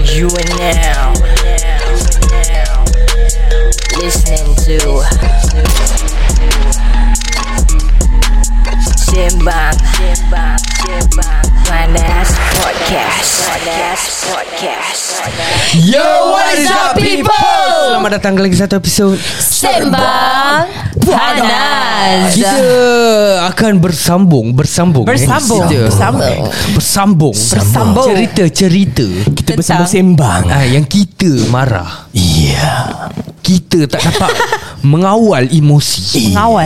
You are now listening to Simbang Panas Podcast Panas Podcast Yo, what is up people? Selamat datang ke lagi satu episod Sembang Panas. Kita akan bersambung Bersambung eh. Bersambung. Kita Bersambung. Bersambung. Bersambung. Cerita-cerita Kita Tentang- bersembang-sembang ah, Yang kita marah. Iya Kita tak dapat Mengawal emosi. Mengawal.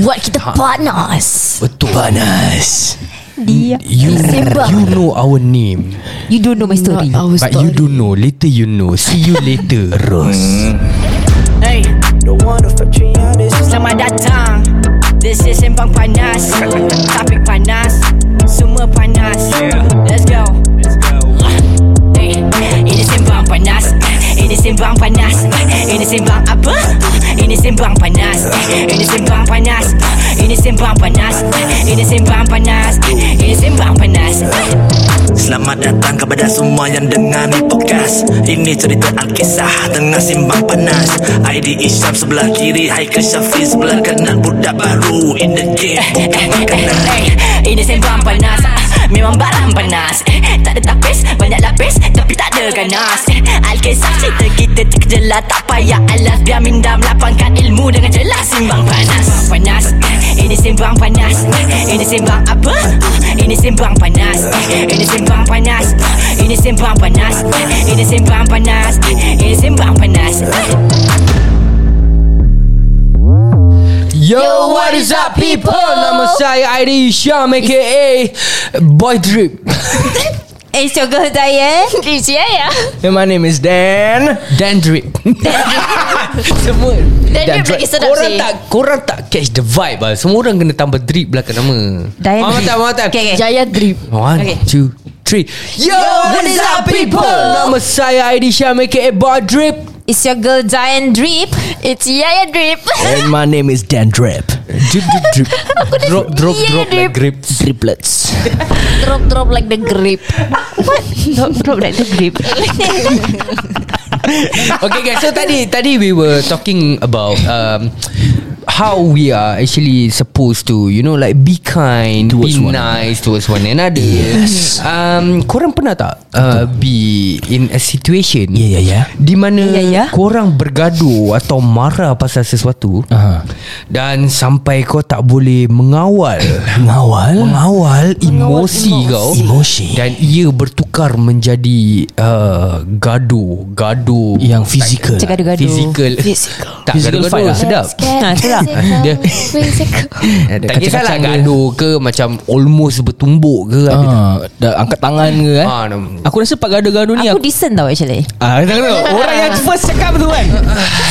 Buat kita panas. Betul. Panas. Dia You, Sembang. you know our name. You don't know my story. But you don't know. Later you know. See you later Terus Hey Selamat datang. This is Sembang Panas. Topik panas. Semua panas kepada semua yang dengar ni podcast. Ini cerita Alkisah tengah simbang panas. ID Isyam sebelah kiri Haikal Syafiq sebelah kanan. Budak baru in the game Bukan makanan. Eh, Ini sembang panas. Ah, Memang barang panas. Eh, Tak ada tapis Banyak lapis Tapi tak ada ganas Alkisah cerita kita terkejelah. Tak payah alas Biar minda melapangkan ilmu Dengan jelas. Simbang panas Panas. Ini sembang panas. Ini sembang apa? Ini sembang panas. Ini sembang panas. Ini sembang panas. Ini sembang panas. Ini sembang panas. Yo, what is up people? Nama saya Aidi Syam aka Boy Drip It's your girl Diane It's yeah And my name is Dan. Dan Drip Semua Dan Drip lagi sedap Korang sih. tak Korang tak catch the vibe lah. Semua orang kena tambah drip belakang nama. Diane Mama Drip. tak, mama tak Okay, okay. Jaya Drip. One, Okay. two, three. Yo, what is up people? Nama saya Aidi Syam aka Boy Drip It's your girl Diane Drip. It's Yaya Drip. And my name is Dan Drip. Drip, drip, drip. Drop, drop, Yeah, drop like drip. grapes Driplets. Drop drop like the grip. Drop, drop like the grip. Okay guys. So tadi Tadi we were talking about um, How we are actually supposed to You know like Be kind Towards Be one nice Towards one another yes. um, Korang pernah tak uh, Be in a situation Ya, ya, ya. Di mana Ya, ya. Korang bergaduh Atau marah pasal sesuatu Aha. Dan sampai kau tak boleh Mengawal Mengawal Mengawal emosi kau Emosi. Dan ia bertukar menjadi uh, Gaduh Gaduh. Yang fizikal. Gaduh-gaduh Physical Physical. Tak Physical gaduh-gaduh fight lah. Sedap Ha, sedap. Dia- Physical. Ada Tak kisahlah kacang-kacang ke? gaduh ke Macam almost bertumbuk ke ada tak? Ah, dah angkat tangan ke eh? Ah, nam- Aku rasa part gaduh-gaduh ni Aku aku, decent tau actually. Ah. Orang yang first cakap tu kan?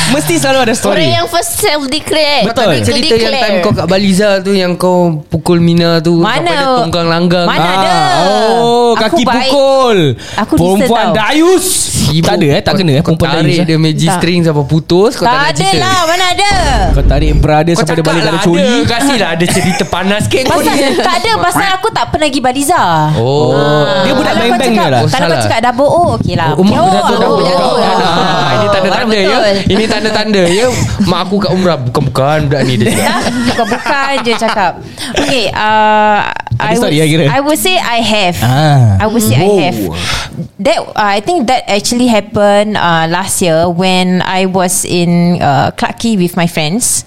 Mesti selalu ada story. Orang yang first self declare. Betul. Cerita yang time kau kat Baliza tu Yang kau pukul Mina tu Mana? Sampai dia tonggang langgang. Mana Ah, ada? Oh Aku kaki baik. Pukul Aku Perempuan tau. dayus Sibuk. Tak ada eh Tak kena eh Kau Perempuan tarik dayus dia eh? magic Tak. string Sampai putus Kau tak, Tak ada cerita lah Mana ada Kau tarik brother Kau Sampai dia cakap balik lah dalam ada coli Kasihlah ada cerita panas sikit kau Pasal ni. tak ada Pasal aku tak pernah pergi Baliza Oh Dia budak kau cakap- ke lah Oh, Kalau kau cakap double O Okay lah Oh, dah oh, betul. oh, Ah, Ini tanda-tanda ya. betul. Ini tanda-tanda ya. Mak aku kat umrah bukan-bukan budak ni dia. cakap. Bukan-bukan je cakap Okay uh, I would, lah? I would say I have Ah. I would say I Whoa. Have That uh, I think that actually happened uh, Last year When I was in uh, Clarke Quay with my friends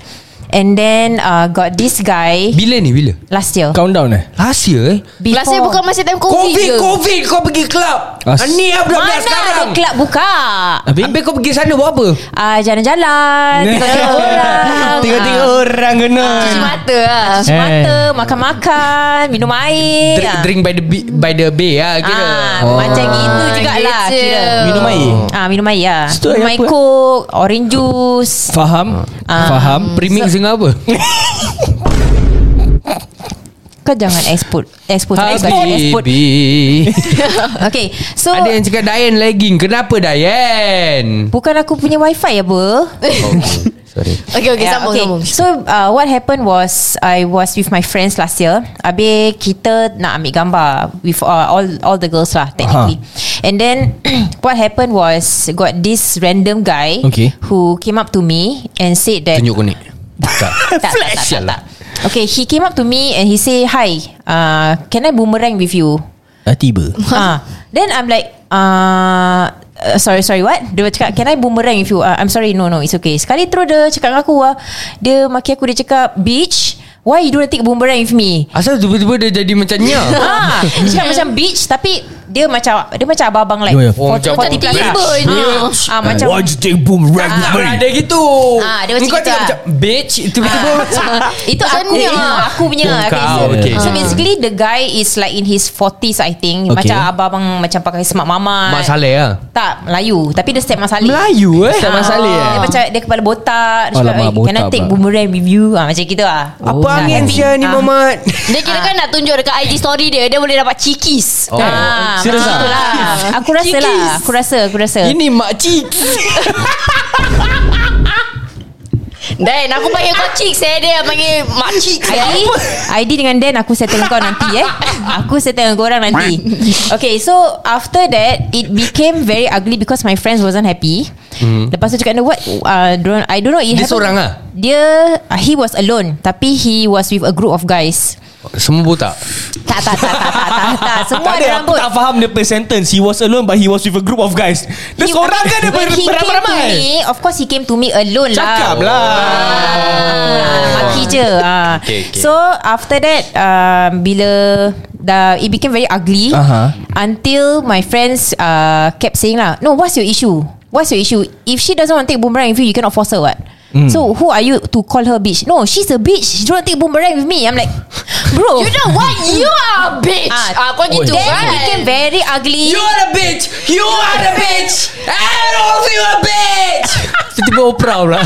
And then uh, Got this guy Bila ni bila? Last year Countdown eh Last year eh? Before Last year bukan masa time COVID, Covid, ke? Covid kau pergi club. As- Ah, ni lah budak-budak Mana ada sekarang. club buka Habis Habis kau pergi sana buat apa? uh, Jalan-jalan Tengok-tengok orang Tengok-tengok orang kena Cuci mata lah Cuci Eh. mata Makan-makan Minum air Drink, Ah. drink by the bay, by the bay lah kira. Ah, Oh. Macam gitu jugalah gitu. kira. Minum air Ah, minum air lah Situ air Minum air apa? coke Orange juice Faham Ah. Faham Premix dengan apa? Kau jangan export Export Export Export Habibi. Okay So Ada yang cakap Dayan lagging. Kenapa Dayan? Bukan aku punya wifi apa Sorry. Okay okay Yeah, sambung sambung So uh, what happened was I was with my friends last year Habis kita nak ambil gambar With uh, all all the girls lah technically And then what happened was got this random guy Okay. who came up to me and said that Tunjuk konek Tak tak, tak, tak, tak, tak. Okay, he came up to me and he say, "Hi, uh, can I boomerang with you?" Dah tiba Ah, then I'm like, uh, uh, sorry, sorry, what? Dia cakap, can I boomerang with you? Uh, I'm sorry, no, no, it's okay. Sekali terus dia cakap dengan aku, ah, dia maki aku, dia cakap, bitch, why you don't take boomerang with me? Asal tiba-tiba dia jadi macam nya Ah, dia cakap macam bitch tapi dia macam dia macam abang-abang like Ya, ya. Oh, macam 40 plus lah. tiba je. Ah, macam Why you take boomerang with me Ada gitu Ah, dia macam Kau gitu lah. macam Bitch Tiba-tiba Itu Macam aku ni punya lah. Aku punya Oh, okay, so, okay. so Ah. basically The guy is like In his 40s I think Okay. Macam abang-abang Macam pakai smart mama Mak Saleh lah Tak Melayu Tapi dia step Masali Melayu eh Ah, Mak Saleh eh Dia macam Dia kepala botak Dia cakap "Eh, Can I botak take pula." boomerang with you ah, Macam gitu lah Apa Ah, angin sia ni Ah. Mamat Dia kira kan nak tunjuk dekat IG story dia Dia boleh dapat cikis Oh. Ah, Serius ah? tu lah. Aku rasa lah Aku rasa Aku rasa. Ini mak cik Dan aku panggil kau cik Saya dia panggil makcik ID ID dengan Dan Aku settle kau nanti eh. Aku settle dengan korang nanti. Okay so After that It became very ugly Because my friends wasn't happy. Hmm. Lepas tu cakap What uh, don't, I don't know it Dia seorang lah? Dia uh, He was alone Tapi he was with a group of guys Semua botak Tak? Tak tak tak tak, tak, tak. Semua Tak ada ada aku rambut. tak faham dia punya sentence. He was alone But he was with a group of guys. Dia He- seorang kan dia beramai-ramai me Of course he came to me alone Cakap lah. Lah Ah, Maki je ah. Okay, okay. So after that um, Bila dah, It became very ugly Aha. Until my friends uh, Kept saying lah No what's your issue? What's your issue? If she doesn't want to take boomerang with you You cannot force her what Hmm. So who are you to call her bitch? No she's a bitch. She don't take boomerang with me. I'm like Bro. You know what You are a bitch. Ah, ah, Kau gitu Then kan it became very ugly. You are a bitch. You are a bitch. And also you a bitch. Tiba-tiba Oprah pula.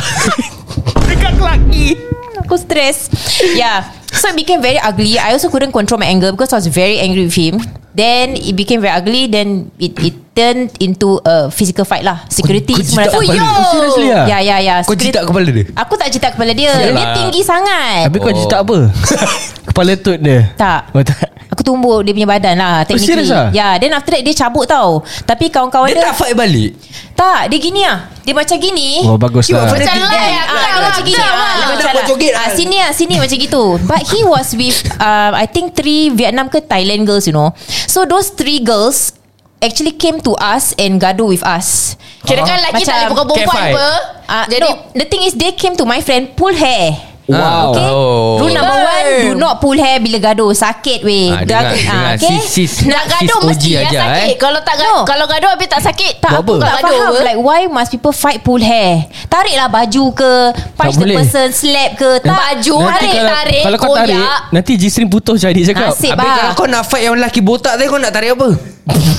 Dekat lelaki. Aku stress. Yeah So it became very ugly. I also couldn't control my anger Because I was very angry with him. Then it became very ugly. Then it, it turned into a physical fight lah. Security kau semua jitak datang kepala dia? Oh, Seriously lah? Ya ya ya. Kau jitak kepala dia? Aku tak jitak kepala dia. Sial Dia lah. tinggi sangat. Habis kau Oh. jitak apa? Kepala tut dia? Tak. Oh tak Aku tumbuk dia punya badan lah Technically. serious ah? Ya Then after that dia cabut tau. Tapi kawan-kawan Dia dia tak fight balik? Tak Dia gini lah Dia macam gini. Oh bagus lah. Macam kan? Ah, tak dia macam gini. Macam ah, lah. dia macam lah. ah, lah. Sini lah Sini macam gitu. But he was with uh, I think three Vietnam ke Thailand girls you know. So those three girls Actually came to us And gaduh with us. Kira kan lelaki tak boleh Macam pukul perempuan Cat fight. apa? Uh, Jadi no, The thing is They came to my friend Pull hair Wow. Okay Oh. Rule number one Do not pull hair Bila gaduh Sakit weh Ah, Dah- dengar, ah, okay? Sis, sis, Nak gaduh sis mesti OG yang aja, sakit eh. Kalau tak No. Kalau gaduh habis tak sakit tak apa? tak Gaduh faham? Like why must people fight pull hair Tariklah baju ke Punch the boleh. person Slap ke Tak Baju tarik kalau, tarik Kalau kau tarik koyak. Nanti Jisrin putus jadi cakap Nasib Habis bah kalau kau nak fight yang lelaki botak tadi Kau nak tarik apa?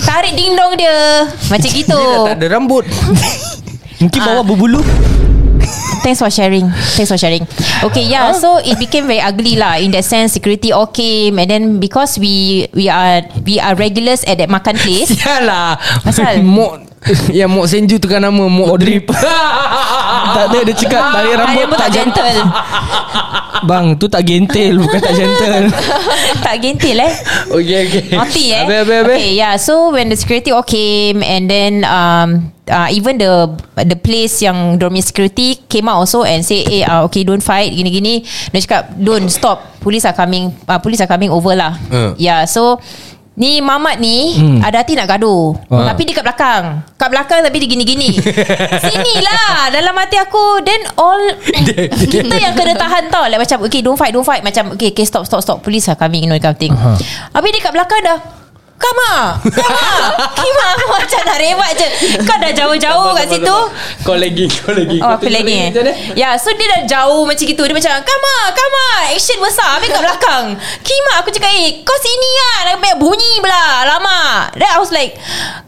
Tarik ding dong dia Macam gitu Dia dah tak ada rambut Mungkin Ah. bawah berbulu Thanks for sharing. Thanks for sharing. Okay yeah So it became very ugly lah In that sense. Security all came And then because we We are We are regulars At that makan place. Sialah Asal? Mok Yang Mok Senju tukar nama Mok Drip. Tak ada dia cakap Tarik rambut Rambut tak gentle. Bang tu tak gentle Bukan tak gentle. Tak gentil eh? Okay okay. Naughty eh? Habis habis habis. Okay yeah So when the security all came And then um, uh, Even the The place yang Dormitory security Came out also And say Eh uh, okay don't fight Gini-gini. Dia cakap Don't stop. Police are coming uh, Police are coming over lah. Uh. Yeah so Ni Mamat ni hmm. Ada hati nak gaduh. Ah. Tapi dia kat belakang. Kat belakang tapi dia gini-gini. Sini lah Dalam hati aku. Then all Kita yang kena tahan tau. Like macam Okay don't fight don't fight. Macam okay, okay stop stop stop. Police are coming You know kind of thing. Uh-huh. Habis dia kat belakang dah Kama Kama Kima aku macam nak rebat je. Kau dah jauh-jauh kat situ. Kau lagi Kau lagi Oh aku lagi eh. Ya so dia dah jauh macam gitu. Dia macam Kama Kama Action besar Habis kat belakang. Kima aku cakap Eh kau sini lah. Dah banyak bunyi pula. Lama. Then I was like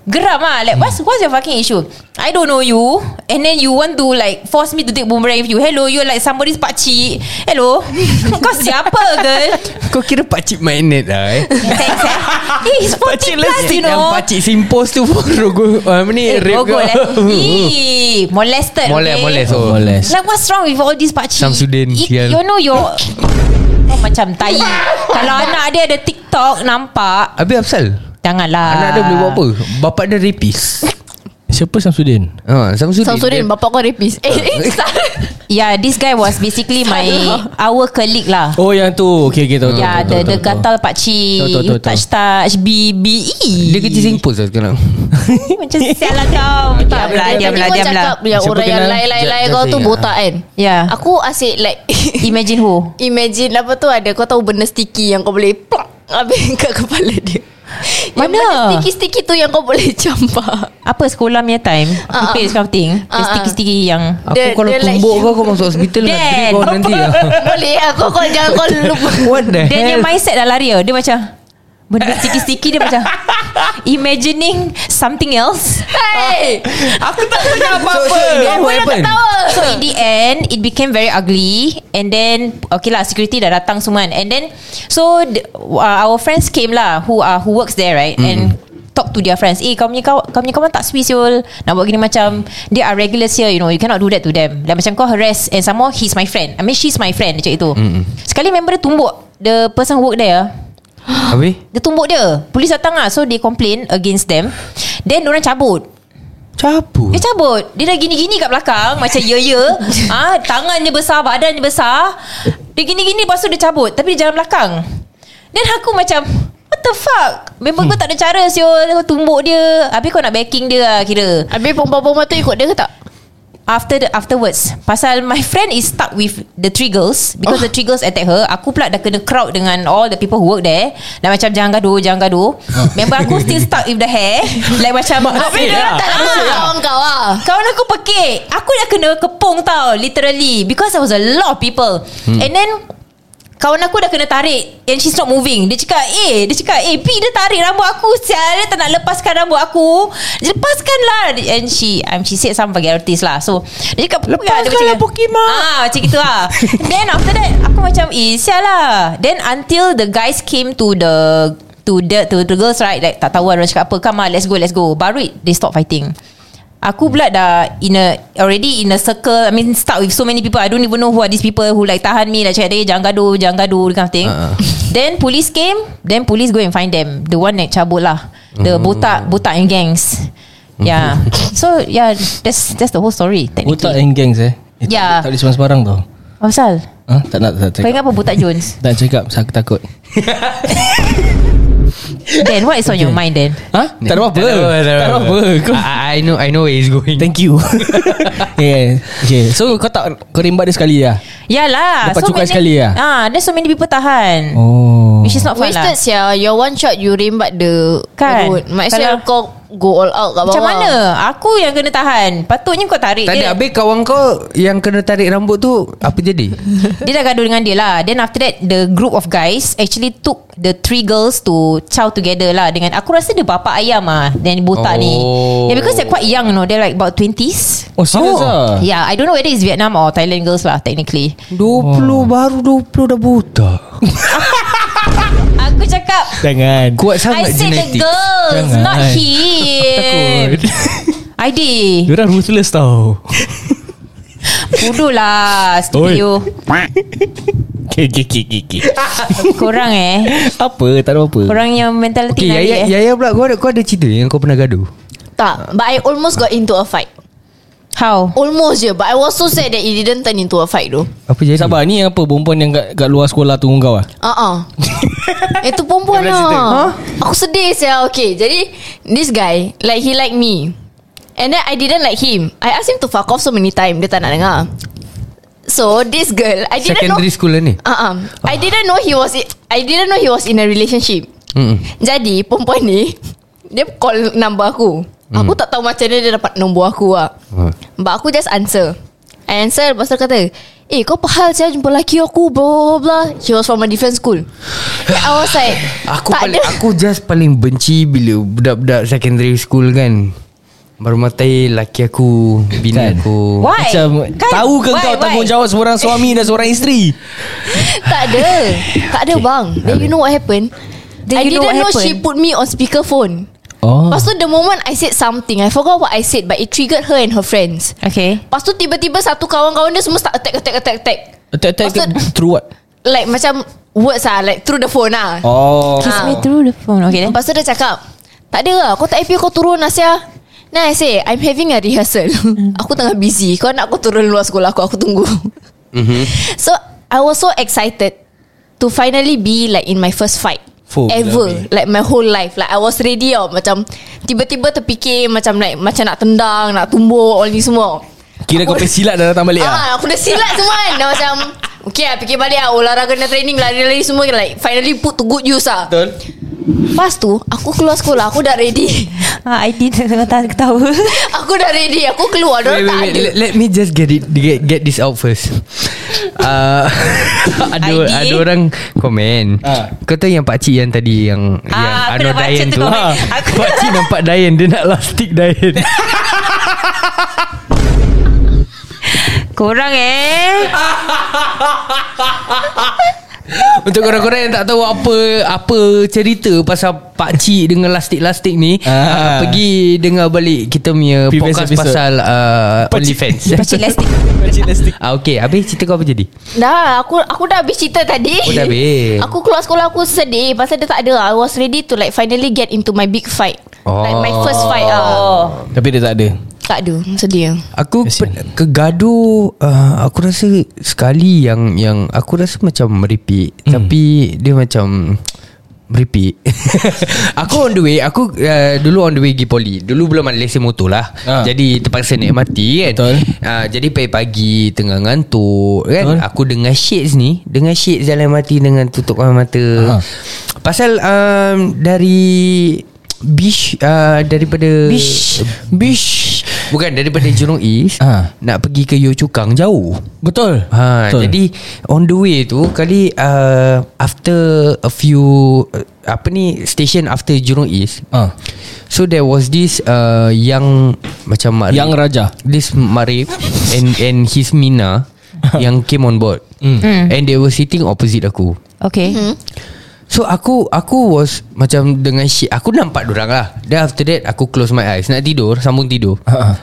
Geram lah. Like what's, what's your fucking issue? I don't know you. And then you want to like Force me to take boomerang with you. Hello you're like somebody's pakcik Hello. Kau siapa girl? Kau kira pakcik magnet lah eh. Thanks eh. Eh 40 plus you Yang know. pakcik simpos tu pun Rogo uh, Apa ni Eh, rape Rogol eh kau. Ih, Molested Molest okay? molest. Oh. Molest. Like what's wrong with all these pakcik? Samsudin, It-. You know your oh, Macam tai. Kalau anak dia ada TikTok Nampak. Habis Afsal Janganlah. Anak dia boleh buat apa? Bapak dia rapist Siapa Samsudin? Ha, Samsudin Samsudin dia- Bapak kau rapist. Eh eh Yeah this guy was basically my Our colleague lah. Oh yang tu. Okay okay tahu tahu, Ya, tahu, the tahu, the gatal pakcik, Tahu, tahu, tahu, touch touch, BBE. Dia kerja singpos lah sekarang. Macam sial lah kau. Diam lah, diam lah, Tadi diam kau lah. cakap Yang orang yang lain-lain Just- kau tu botak kan? Ya. Aku asyik like Imagine who? Imagine apa tu ada. Kau tahu benda sticky Yang kau boleh plak Habis kat kepala dia Yang Mana? benda sticky-sticky tu Yang kau boleh campak Apa sekolah punya time? The Ah, ah. sticky-sticky yang... Aku Dia- kalau like tumbuk you. kau Kau masuk hospital Dan, kau nanti lah Boleh aku kau jangan kau lupa What the Dia punya hell mindset dah lari. Dia macam... Benda sticky-sticky dia macam... Imagining something else. Hey! Aku tak tahu apa-apa. So, so what yang happened? ketawa So in the end It became very ugly. And then Okay lah Security dah datang semua kan. And then So uh, Our friends came lah Who uh, who works there right? And Talk to their friends. Eh kau punya, kau, kau punya kawan tak sweet siul Nak buat gini macam They are regulars here You know. You cannot do that to them. Like macam kau harass And some more He's my friend. I mean she's my friend Macam itu. Sekali member dia tumbuk The person who work there. Habis? Dia tumbuk dia. Polis datang lah. So they complain Against them. Then orang cabut. Cabut? Dia cabut. Dia dah gini-gini kat belakang. Macam ya ya. Ah, Tangan dia besar Badan dia besar. Dia gini-gini Lepas tu dia cabut. Tapi dia jalan belakang. Dan aku macam What the fuck? Member kau tak ada cara siul. Tumbuk dia. Habis kau nak backing dia lah kira. Habis perempuan-perempuan tu ikut dia ke tak? After the afterwards. Pasal my friend is stuck with The three girls. Because oh. the three girls attack her Aku pula dah kena crowd Dengan all the people who work there. Dan macam jangan gaduh Jangan gaduh. Member aku still stuck with the hair. Like macam Habis dia Tak lama kawan kau lah Kawan aku pekik. Aku dah kena kepung tau Literally. Because there was a lot of people. Hmm. And then Kawan aku dah kena tarik And she's not moving. Dia cakap Eh Dia cakap Eh P dia tarik rambut aku Sial. Dia tak nak lepaskan rambut aku. Dia lepaskan lah And she um, She said some vulgarities lah. So Dia cakap Lepaskan lah, Pokemon. Ah macam gitu lah. Then after that Aku macam Eh sial lah. Then until the guys came to the To the to the girls right? Like tak tahu lah cakap apa. Come on let's go let's go. Baru it, they stop fighting Aku pula dah in a already in a circle. I mean stuck with so many people. I don't even know who are these people who like tahan me like cakap, eh, jangan gaduh, jangan gaduh, kind of thing. Uh-uh. Then police came. Then police go and find them. The one that cabut lah. The botak botak and gangs. Yeah. so yeah, that's that's the whole story. Technically. Botak and gangs eh Eh, Ya. Tak boleh sembarang tau Apa pasal? Ha? Tak nak tak Kau cakap ingat apa botak Jones? Tak cakap Saya takut then what is on your mind then? Ha? Tak ada apa-apa Tak ada apa, Tak ada apa Kau I, I know I know where he's going Thank you yeah. Okay So kau tak Kau rimbat dia sekali lah Yalah. Lepas cukai sekali lah? Ah, there's so many people tahan. Oh Which is not fun lah. Wasted sia Your one shot You rimbat the Kan? Might as kau Go all out kat bawah Macam mana? Aku yang kena tahan. Patutnya kau tarik Tak dia. ada Habis kawan kau Yang kena tarik rambut tu Apa jadi Dia dah gaduh dengan dia lah Then after that The group of guys Actually took The three girls To chow together lah Dengan Aku rasa dia bapa ayam lah Dan botak ni Oh. Yeah because they're quite young you know They're like about 20s Oh serius Oh. lah Yeah I don't know whether it's Vietnam Or Thailand girls lah Technically 20 baru 20 dah buta Aku cakap. Jangan. I Kuat sangat said the genetik. girls Jangan. Not him ID Diorang ruthless tau. Bodoh lah Stupid you. Okay okay okay okay. Korang eh. Apa? Tak ada apa. Korang yang mentality Okay naik Yaya, eh. Yaya pula kau ada, kau ada cerita Yang kau pernah gaduh? Tak But I almost got into a fight How? Almost je But I was so sad That it didn't turn into a fight though. Apa jadi? Sabar ni apa Perempuan yang kat, kat luar sekolah tunggu kau lah Uh-uh. Itu perempuan lah. Aku sedih saya Okay jadi This guy Like he like me. And then I didn't like him. I asked him to fuck off so many time. Dia tak nak dengar. So this girl I didn't know Secondary school lah ni? Uh-uh. I didn't know he was I didn't know he was in a relationship. Mm-mm. Jadi perempuan ni Dia call number aku. Aku tak tahu macam mana dia dapat nombor aku lah Ha. But aku just answer I answer Lepas tu kata Eh kau apa hal saya jumpa lelaki aku Blah blah blah She was from a different school I was like Aku tak paling ada. Aku just paling benci Bila budak-budak secondary school kan Baru matai laki aku Bini Kan? aku Why? Macam Kan? Tahu ke Why? kau Why? Tanggungjawab seorang suami Dan seorang isteri Tak ada Tak ada bang Then you know what happened Then I you know didn't know, what she happened? put me on speakerphone Oh. Lepas tu the moment I said something I forgot what I said But it triggered her and her friends. Okay. Lepas tu tiba-tiba Satu kawan-kawan dia Semua start attack attack attack attack. Attack attack tu- Through what? Like macam Words lah Like through the phone lah Oh. Kiss me through the phone Okay. Then Lepas tu dia cakap Tak ada lah Kau tak happy kau turun Asia. Then I say I'm having a rehearsal. Aku tengah busy. Kau nak aku turun luar sekolah aku Aku tunggu. Mhm. So I was so excited To finally be like In my first fight Fuh, Ever gila, Like my whole life. Like I was ready tau Macam Tiba-tiba terfikir Macam like Macam nak tendang Nak tumbuk All ni semua. Kira kau Aku- pergi silat dah datang balik lah Ah, aku dah silat semua kan. Dah macam Okay lah fikir balik lah. Olahraga dan training Lari-lari semua Like finally put to good use lah. Betul Lepas tu Aku keluar sekolah Aku dah ready ha, ID tengah tak ketawa Aku dah ready Aku keluar Wait, Diorang wait, wait. Let, let me just get it get, get this out first. Uh, ada ID? ada orang komen. Ah. Kau tahu yang pak cik yang tadi yang Ah, yang aku Anwar dah baca Dayan tu tu. Ha. Aku- Pak cik nampak Dayan dia nak lastik Dayan. Korang eh Untuk korang-korang yang tak tahu apa apa cerita pasal pak cik dengan lastik-lastik ni, Ah. uh, pergi dengar balik kita punya Previous podcast episode. pasal uh, Pak cik. OnlyFans. Pakcik Leslie Ah okey, habis cerita kau apa jadi? Dah aku aku dah habis cerita tadi Oh, dah habis. Aku keluar sekolah Aku sedih Pasal dia tak ada I was ready to like Finally get into my big fight Like my first fight ah. Oh Tapi dia tak ada Tak ada Sedih Aku Kesian. pe- kegaduh uh, Aku rasa sekali yang yang aku rasa macam meripik hmm. tapi dia macam meripik. aku on the way, aku uh, dulu on the way pergi poli. Dulu belum ada lesen motor lah. Ah. Jadi terpaksa naik MRT kan. Betul. Uh, jadi pagi-pagi tengah ngantuk kan. Betul. Aku dengan shades ni, dengan shades jalan MRT dengan tutup mata. Ah. Pasal um, dari Bish uh, daripada Bish. Bish Bukan daripada Jurong East Ah. Nak pergi ke Yio Chu Kang jauh Betul ha, Betul. Jadi on the way tu Kali uh, After a few uh, Apa ni Station after Jurong East Ah. So there was this uh, Young Macam Marif Yang Raja This Marif And and his Mina Yang came on board Hmm. And they were sitting opposite aku Okay So aku Aku was Macam dengan shit. Aku nampak dorang lah. Then after that Aku close my eyes. Nak tidur Sambung tidur. Ah, ah.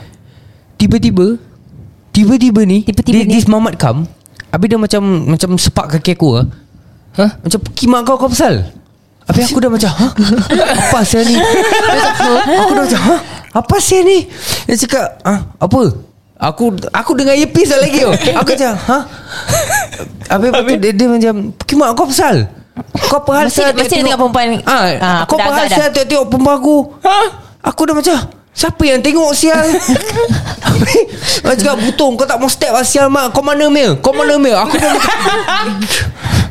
Tiba-tiba Tiba-tiba ni Tiba-tiba this, ni. This mamat come. Habis dia macam Macam sepak kaki aku lah Hah? Macam kimak kau kau pasal? Habis aku dah macam? Apa sih ni? Aku dah macam? Apa sih ni? Dia cakap ah, Apa? Aku aku dengar earpiece lagi tau Aku macam Hah? Habis, Habis? tu dia, dia macam Kimak kau pasal Kau apa hal Mesti- mesti dia tengok perempuan ni. ah, Ah, Kau aku dah apa hal agak dah. sial tengok-tengok perempuan aku. Aku dah macam Siapa yang tengok sial? Aku cakap Butong kau tak mau step lah sial mak. Kau mana Mel Kau mana Mel Aku dah macam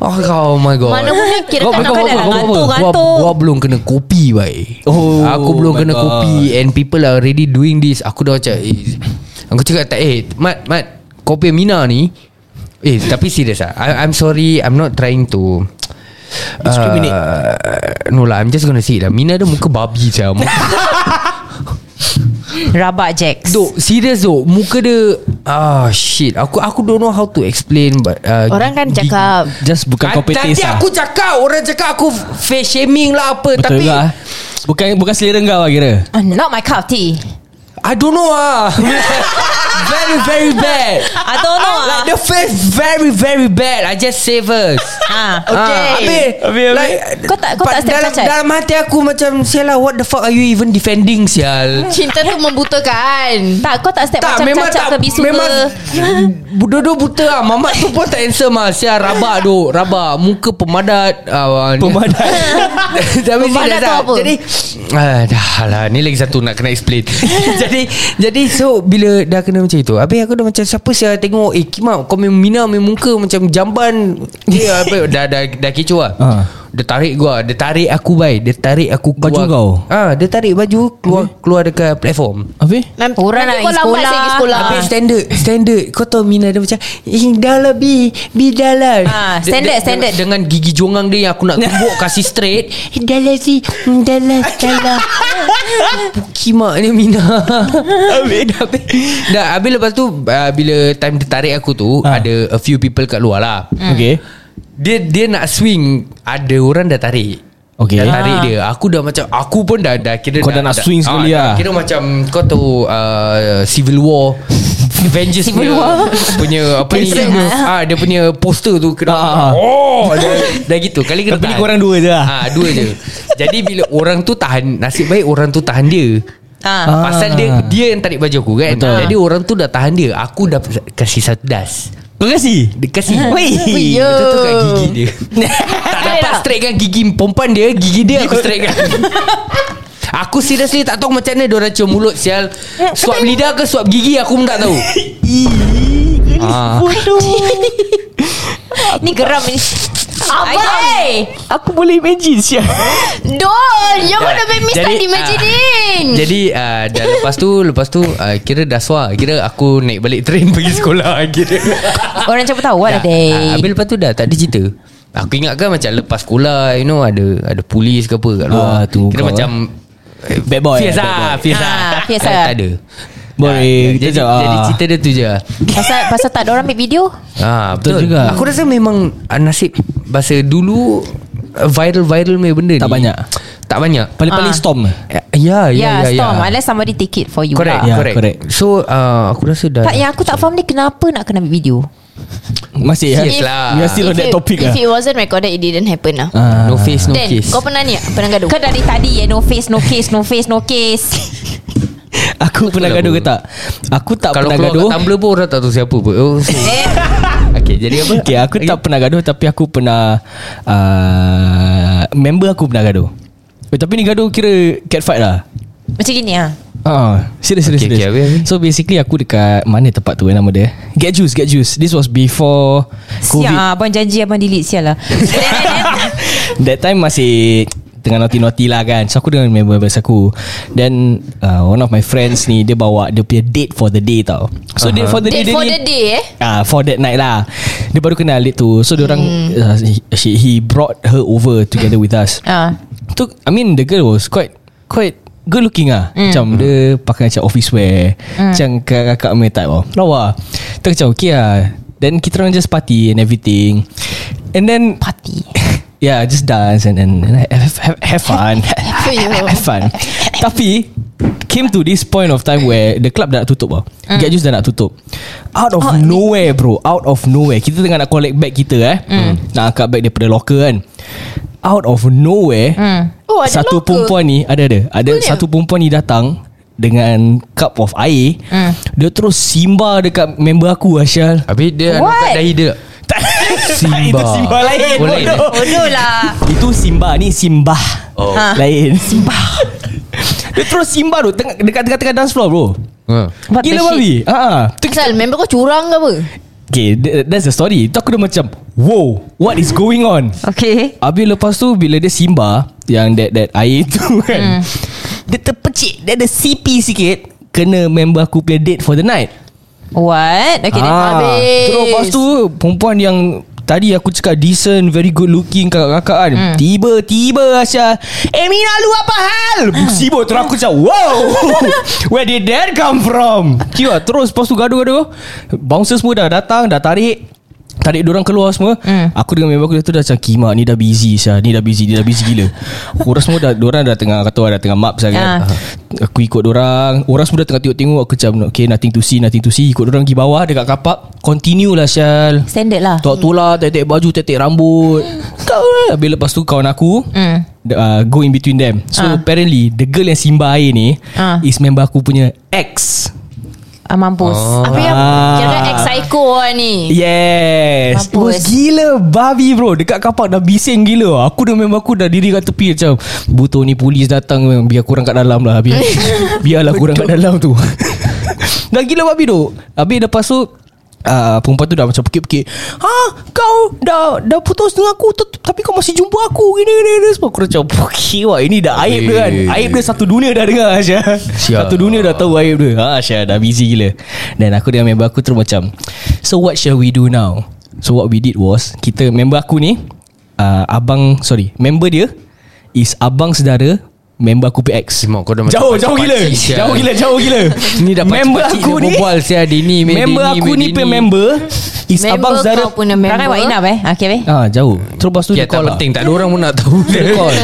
Oh, oh my god. Mana boleh kira Kau- kan kau- dah ngantuk, kau- ngantuk. Gua belum kena kopi baik. Oh Aku belum kena God. kopi And people are already doing this. Aku dah macam eh, Aku cakap tak Eh Mat Mat Kopi Mina ni Eh tapi serius lah I, I'm sorry I'm not trying to Discriminate. uh, No lah I'm just gonna say lah. Mina ada muka babi saya Rabak Jax. Dok serius dok Muka dia Ah shit. Aku aku don't know how to explain but uh, Orang kan cakap. Just bukan kau Nanti petis lah. aku cakap Orang cakap aku Face shaming lah apa Betul Tapi juga ah. Bukan bukan selera kau lah kira. Ah, Not my cup of tea. I don't know ah Very very bad. I don't know ah. Like the face very very bad. I just say first Ah, Okay. habis, Habis, habis. like, Kau tak- kau tak step dalam, cacat? dalam hati aku macam Sial lah what the fuck are you even defending sial? Cinta tu membutakan Tak kau tak step tak macam memang cacat tak ke bisu memang ke? Dua-dua buta lah. Mamat tu pun tak handsome lah Sial. Rabak duk. Rabak. Muka pemadat. Uh, Pemadat. Tapi Pemadat tu lah. apa? Jadi ah, Dah lah Ni lagi satu nak kena explain. Jadi Jadi so Bila dah kena macam itu. Habis aku dah macam Siapa saya tengok? Eh Kimak Kau main Mina main muka Macam jamban. Dia apa Dah dah, dah kecoh lah. Ah. Dia tarik gua Dia tarik aku bai Dia tarik aku keluar. Baju kau? ah, Dia tarik baju Keluar keluar dekat platform. Habis Nanti, Orang nanti nak pergi sekolah. pergi sekolah. Habis standard Standard. Kau tahu Mina dia macam Eh dah lah bi. Bi dah lah. Ah, Dia- standard, dia- standard. Dengan gigi jongang dia Yang aku nak tumbuk Kasih straight. Eh dah lah si Dah lah Dah lah. Kimak ni Mina? Habis dah habis. Dah habis lepas tu uh, Bila time dia tarik aku tu Ah. Ada a few people kat luar lah. Okay Dia dia nak swing Ada orang dah tarik Okay. Dah tarik Ah. dia Aku dah macam Aku pun dah, dah kira Kau dah nak swing sekali dah lah. Kira macam Kau tahu uh, Civil War Avengers Civil punya, War. punya apa ni ah dia punya poster tu kena Ah, ah. oh dah, dah gitu kali kena Tapi tahan. korang dua je lah. ah dua je jadi bila orang tu tahan nasib baik orang tu tahan dia Ah. Ah. Pasal dia Dia yang tarik baju aku kan Betul. Jadi orang tu dah tahan dia Aku dah kasih satu das Kau kasih? Dia Weh. Ya. Betul tu kat gigi dia. Tak dapat straight kan Gigi perempuan dia Gigi dia aku straight kan. Aku seriously tak tahu macam mana Diorang cium mulut sial. Suap lidah ke suap gigi Aku pun tak tahu ah. Ni geram ni. Abang Aku boleh imagine siap. Don't You gonna make me start Jadi, imagining? ah, Jadi uh, dah lepas tu Lepas tu uh, Kira dah suar. Kira aku naik balik train Pergi sekolah Kira. Orang macam tahu lah deh Ah, Habis lepas tu dah tak ada cerita. Aku ingatkan macam lepas sekolah You know ada Ada polis ke apa kat luar. Ah, tu Kira kau, macam eh, Bad boy, Fierce bad lah. Fierce Ah, lah. fierce Tak- lah. Tak ada Boleh, Ah, kita jadi, jawab. jadi Ah. cerita dia tu je Pasal, pasal tak ada orang ambil video ah, Betul betul, juga. Aku rasa memang ah, Nasib Bahasa dulu ah, Viral-viral punya benda Tak ni banyak. Tak banyak Paling-paling Ah. storm. Ya Ya Ya, ya ya, storm ya. Unless somebody take it for you Correct, lah Ya, correct. correct. So uh, aku rasa dah Tak yang aku tak faham ni Kenapa nak kena ambil video Masih ya. Yes lah. We are still on If that it- topic If lah. it wasn't recorded It didn't happen lah Ah. No face no Then case kau pernah ni tak? Pernah gaduh Kan dari tadi ya No face no case No face no case Aku pernah lah, gaduh ke tak? Aku tak Kalau pernah keluar gaduh. kat Tumblr pun Orang tak tahu siapa pun oh, so. Okay jadi apa Okay, aku tak pernah gaduh tapi aku pernah uh, member aku pernah gaduh. Eh, tapi ni gaduh kira cat fight lah. Macam gini ah. Ah, serius serius Okay, serius. okay, habis. So basically aku dekat mana tempat tu eh, nama dia? Get Juice, Get Juice. This was before COVID. Siap Abang janji Abang delete sial lah That time masih tengah naughty-naughty lah kan So aku dengan member-member aku Then uh, one of my friends ni Dia bawa dia punya date for the day tau So uh-huh. date for the day Date dia for ni the day eh Ah, for that night lah. Dia baru kenal date tu. So dia orang Hmm. uh, he, she, he brought her over together with us. ah. Tu I mean the girl was quite quite good looking ah. Hmm. Macam dia pakai macam office wear. Macam kakak-kakak punya type oh. Lawa. Tu macam okay lah. Then kita orang just party and everything. And then Party Yeah, just dance and then and have, have, have fun. have fun. Tapi came to this point of time where the club dah nak tutup lah. Mm. Get Juice dah nak tutup. Out of oh, nowhere bro, out of nowhere. Kita tengah nak collect bag kita eh. Mm. Nak angkat bag daripada locker kan. Out of nowhere. Mm. Oh, ada satu locker? perempuan ni ada ada. Ada Punya? satu perempuan ni datang dengan cup of air. Mm. Dia terus simba dekat member aku Asyal. Habis dia What? Kat dahi dia Simba. Itu Simba. Lain. Oh, lain, bodoh. Bodoh lah. Itu Simba Ni Simba. Oh. Ha. Lain. Simba. Dia terus Simba tu tengah, Dekat tengah-tengah dance floor bro. Ha. Gila babi ha. Asal member kau curang ke apa? Okay that, That's the story. Tu aku dah macam Wow What is going on? Okay. Habis lepas tu Bila dia Simba Yang that, that air tu kan Dia terpecik. Dia ada CP sikit. Kena member aku punya date for the night. What? Okay Ah, habis. Terus lepas tu Perempuan yang Tadi aku cakap decent Very good looking Kakak-kakak kan. Hmm. Tiba-tiba Asya Eh Mina lu apa hal? Sibuk terus aku cakap Wow Where did that come from? Kira terus Lepas tu gaduh-gaduh. Bouncers semua dah datang Dah tarik Tarik orang keluar semua hmm. Aku dengan member aku tu dah macam Kima ni dah busy Syah. Ni dah busy Ni dah busy gila. Orang semua dah Diorang dah tengah Kata dah tengah map saya kan. Ah. Aku ikut orang Orang semua dah tengah tengok-tengok. Aku macam Okay nothing to see Nothing to see. Ikut orang pergi bawah Dekat kapak. Continue lah Syal. Standard lah. Tok tular Tetek baju Tetek rambut. Kau lah. Habis lepas tu kawan aku Hmm. uh, Go in between them. So Ah. apparently The girl yang simba air ni Ah. Is member aku punya ex ah, Mampus. Oh. Apa yang Ah. Kira ex-psycho lah ni? Yes. Mampus. gila Babi bro. Dekat kapak dah bising gila. Aku dan member aku dah diri kat tepi Macam Butuh ni polis datang Biar kurang kat dalam lah Biar, Biarlah kurang kat dalam tu. Dah gila babi tu. Habis lepas tu Uh, perempuan tu dah macam pekik-pekik Ha kau dah dah putus dengan aku Tapi kau masih jumpa aku. Gini gini, gini Semua. Aku macam Pokey wah Ini dah aib dia kan. Aib dia satu dunia dah dengar Asya. Satu dunia dah tahu aib dia. Ha, Asya dah busy gila. Dan aku dengan member aku terus macam So what shall we do now? So what we did was Kita member aku ni uh, Abang Sorry Member dia Is abang saudara Member aku PX Simak kau dah macam Jauh jauh gila. Jauh gila Jauh gila. Ni dah Member aku ni berbual, sial. Dini, meh, Member Dini, aku ni punya member Is Member abang kau punya Perangai member buat enough eh? Okay weh. Ah jauh. Terus lepas tu Ya dia tak call lah. penting. Tak ada orang pun nak tahu. Dia call.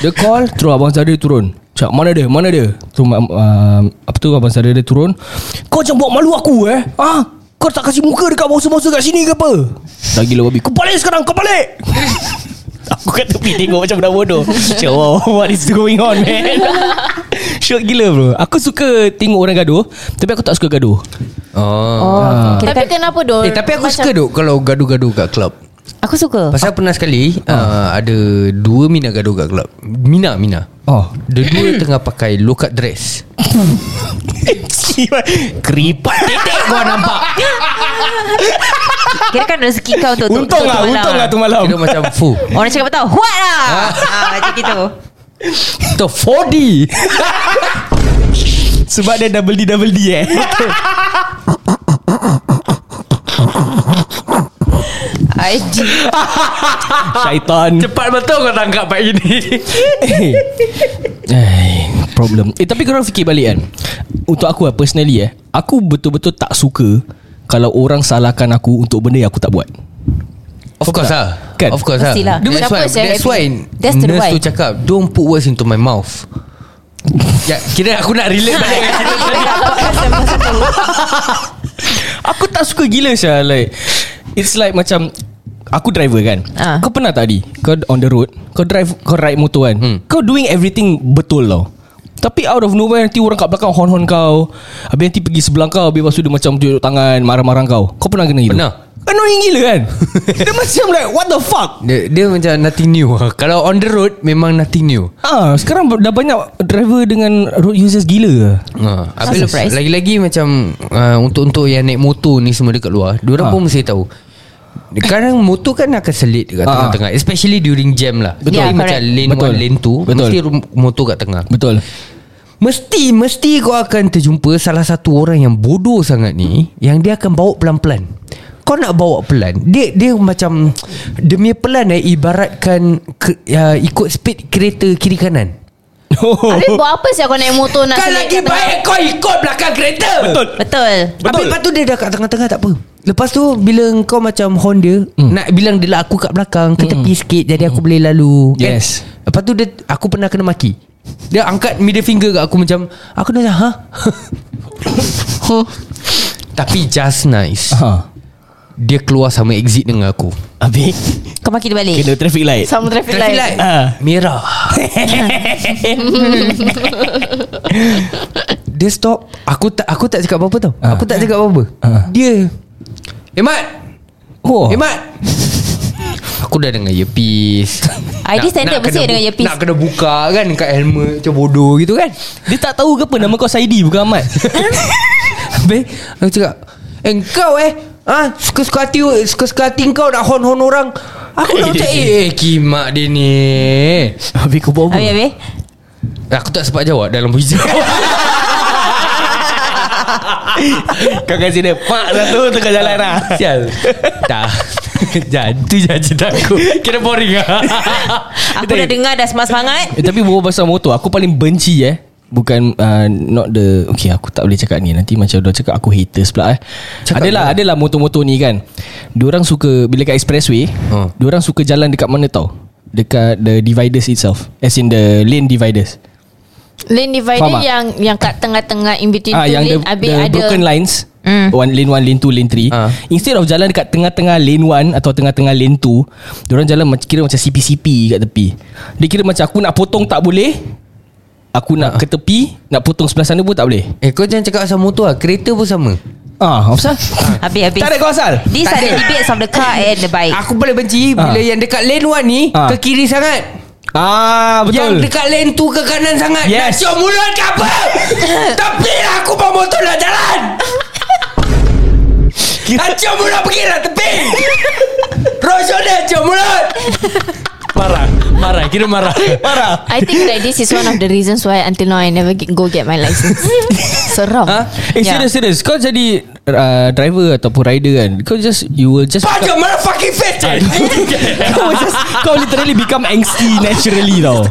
Dia call Terus abang saudara turun. Cak mana dia? Mana dia? Tu uh, Apa tu? Abang saudara dia turun. Kau macam buat malu aku eh? Ah, Kau tak kasih muka Dekat bangsa-bangsa kat sini ke apa? Dah gila babi Kau balik sekarang Kau balik Aku kat tepi tengok macam budak bodoh. Cak wow What is going on man? Syok gila bro. Aku suka tengok orang gaduh Tapi aku tak suka gaduh. Oh. Oh, kira Tapi kenapa dok Eh tapi aku suka duk Kalau gaduh-gaduh kat club. Aku suka. Pasal pernah sekali uh, Ada dua Mina gaduh kat club. Mina Mina. Oh. Dua-dua tengah pakai low cut dress Keripat titik gua nampak Kira kan rezeki kau untuk Untung lah tu Untung lah tu malam. Kira macam fuh Orang cakap betul What lah. Ah, Macam gitu. Itu 4D Sebab dia double D double D eh. IG Syaitan. Cepat betul kau tangkap pak ini. Eh, problem. Eh tapi korang fikir balik kan. Untuk aku lah personally eh, aku betul-betul tak suka kalau orang salahkan aku untuk benda yang aku tak buat. Of course lah Kan? Of course lah. That's Siapa why, saya that's why That's the Nurse why. tu cakap Don't put words into my mouth Ya, kira aku nak relate balik dengan cerita tadi. Aku tak suka gila sah like it's like macam aku driver kan. Ah. Kau pernah tak di? Kau on the road, kau drive kau ride motor kan. Hmm. Kau doing everything betul tau. Tapi out of nowhere Nanti orang kat belakang Hon-hon kau Habis nanti pergi sebelah kau Habis lepas tu dia macam Tunjuk tangan Marah-marah kau Kau pernah kena gitu? Pernah. Annoying gila kan Dia macam like What the fuck dia, dia macam nothing new Kalau on the road Memang nothing new Ah, Sekarang dah banyak Driver dengan Road users gila Ha, habis surprised. lagi-lagi macam uh, untuk-untuk yang naik motor ni semua dekat luar, diorang Ha. pun mesti tahu. Kadang motor kan akan selit dekat Ha. tengah-tengah Especially during jam lah Betul. Jadi Ya, macam lane Betul. 1, lane 2 Betul. Mesti motor kat tengah Betul Mesti Mesti kau akan terjumpa Salah satu orang yang bodoh sangat ni Yang dia akan bawa pelan-pelan. Kau nak bawa pelan Dia dia macam Demi pelan eh Ibaratkan ke, uh, Ikut speed kereta kiri kanan. Habis buat apa sih kau naik motor nak Kan lagi kat tengah? baik Kau ikut belakang kereta. Betul. Betul. Habis lepas tu dia dah kat tengah-tengah tak apa. Lepas tu bila kau macam horn dia Hmm. Nak bilang dia lah aku kat belakang Ke tepi sikit Jadi aku boleh lalu kan? Yes. Lepas tu dia Aku pernah kena maki Dia angkat middle finger kat aku macam Aku dah macam ha? Tapi just nice. Ha. Dia keluar sama exit dengan aku. Habis? Kau maki dia balik Kena traffic light. Sama traffic, Traffic light. light. Ah. Merah. Dia stop. Aku tak aku tak cakap apa-apa tau. Ah. Aku tak cakap apa-apa. Ah. Dia Eh Mat. Oh. Eh Mat. Aku dah dengan earpiece ID standard mesti kena dengan earpiece. Nak kena buka kan Kat helmet Macam bodoh gitu kan. Dia tak tahu ke apa Nama kau Saidi bukan Ahmad? Habis Aku cakap Eh kau eh Ah, suka-suka hati Suka-suka hati kau Nak hon-hon orang. Aku nak macam Eh kimak dia ni. Habis kau buat apa? Habis habis. Aku tak sempat jawab Dalam hijau Kau kasi dia Pak satu Tengah jalan lah. Sial. Dah. Jangan tu je cerita aku. Kira boring lah. Aku dah dengar dah semangat-semangat eh, Tapi bawa pasal motor Aku paling benci eh. Bukan uh, Not the Okay aku tak boleh cakap ni. Nanti macam dia cakap Aku haters pula eh. Cakap Adalah je. Adalah motor-motor ni kan. Diorang suka Bila kat expressway Oh. Diorang suka jalan dekat mana tau? Dekat the dividers itself. As in the lane dividers Lane divider Faham tak? yang yang kat tengah-tengah in between Ah, tu yang the, lane habis the ada broken lines Hmm. One lane 1 lane 2 lane 3 Ah. Instead of jalan dekat tengah-tengah lane 1 Atau tengah-tengah lane 2 Diorang jalan macam kira macam CP-CP kat tepi Dia kira macam aku nak potong tak boleh Aku nak ke tepi Nak potong sebelah sana pun tak boleh Eh kau jangan cakap asal motor lah Kereta pun sama Ah, apa pasal? Habis-habis tak ada kau asal? These Tak are the ada. debates of the car and the bike Aku paling benci Bila Ah. yang dekat lane 1 ni Ah. Ke kiri sangat Ah, betul. Yang dekat lane 2 ke kanan sangat. Yes. Nak cium mulut ke apa? Tapi lah aku bawa motor nak jalan. Nak cium mulut pergi lah tepi Kira marah Parah I think that this is one of the reasons why until now I never get, go get my license. Seram. Ha? Eh Ya. serius serius Kau jadi uh, Driver ataupun rider kan Kau just You will just Pajak motherfucking face kau just Kau literally become angsty Naturally tau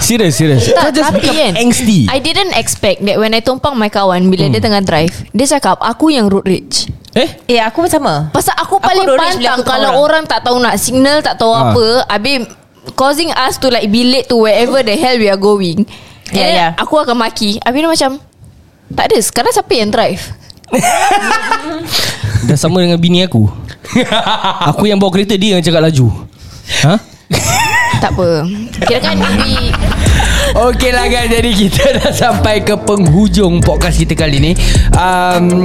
serius Kau Tak, just tapi become kan angsty I didn't expect that When I tumpang my kawan Bila dia tengah drive Dia cakap Aku yang road rage Eh Eh aku pun sama Pasal aku Aku paling bila pantang aku Kalau tahu orang. tak tahu nak signal Tak tahu Ah. apa Habis Causing us to like Be late to wherever the hell we are going. And Ya, then ya. Aku akan maki. Habis dia macam Tak ada Sekarang siapa yang drive? Dah sama dengan bini aku. Aku yang bawa kereta Dia yang cakap laju. Ha? Tak apa. Kira kan we, Okey lah guys. Jadi kita dah sampai ke penghujung podcast kita kali ni. Um,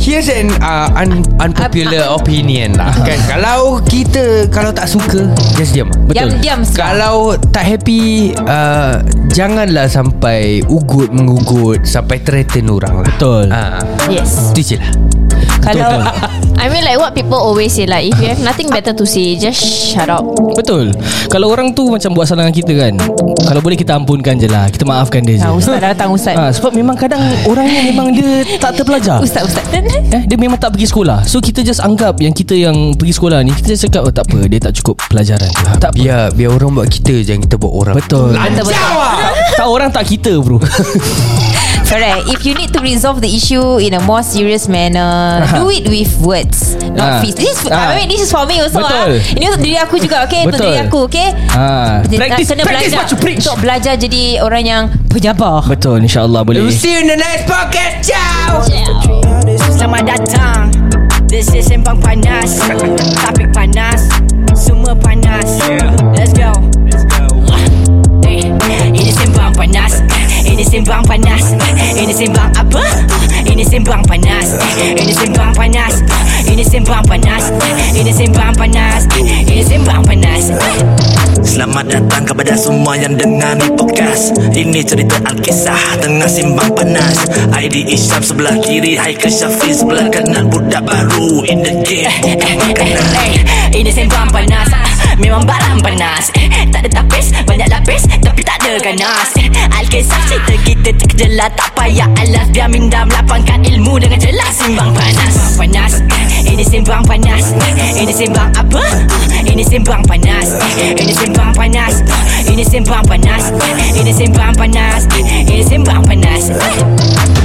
Here's an uh, un, unpopular opinion lah. Kan Kalau kita Kalau tak suka Just diam. Betul. Diam-diam Kalau tak happy uh, Janganlah sampai Ugut mengugut Sampai threaten orang lah. Betul. Uh, Yes. Itu je lah Kalau I mean like what people always say like If you have nothing better to say Just shut up. Betul. Kalau orang tu macam buat salah dengan kita kan Kalau boleh kita ampunkan je lah Kita maafkan dia je. Ah, Ustaz dah datang Ustaz. Ha, Sebab memang kadang Orang ni memang dia Tak terpelajar. Ustaz Ustaz. Eh, dia memang tak pergi sekolah. So kita just anggap Yang kita yang pergi sekolah ni Kita just cakap oh, Tak apa Dia tak cukup pelajaran tu Tak apa. Biar biar orang buat kita Jangan kita buat orang. Betul. Tak, tak orang tak kita bro Correct If you need to resolve the issue In a more serious manner Do it with words Ah. Not fist This is, Ah. I mean, this is for me also Betul. ah. Ini untuk diri aku juga Okay Untuk Betul. diri aku Okay ha. Practice Kena Practice belajar what you preach Untuk belajar jadi Orang yang Penyabar Betul insyaAllah boleh We'll see you in the next podcast Ciao Selamat datang This is Sembang Panas kepada semua yang dengar ni podcast. Ini cerita Alkisah tengah simbang panas. ID Isyam sebelah kiri Haikal Syafiq sebelah kanan. Budak baru in the game. Makanan Eh, Ini sembang panas. Memang barang panas. Eh, Tak ada tapis Banyak lapis kita ganas Alkisah cerita kita tak jelas Tak payah alas. Biar minda melapangkan ilmu dengan jelas. Simbang panas. Simbang panas. Ini simbang panas. Ini simbang apa? Ini simbang panas. Ini simbang panas. Ini simbang panas. Ini simbang panas. Ini simbang panas, Ini simbang panas.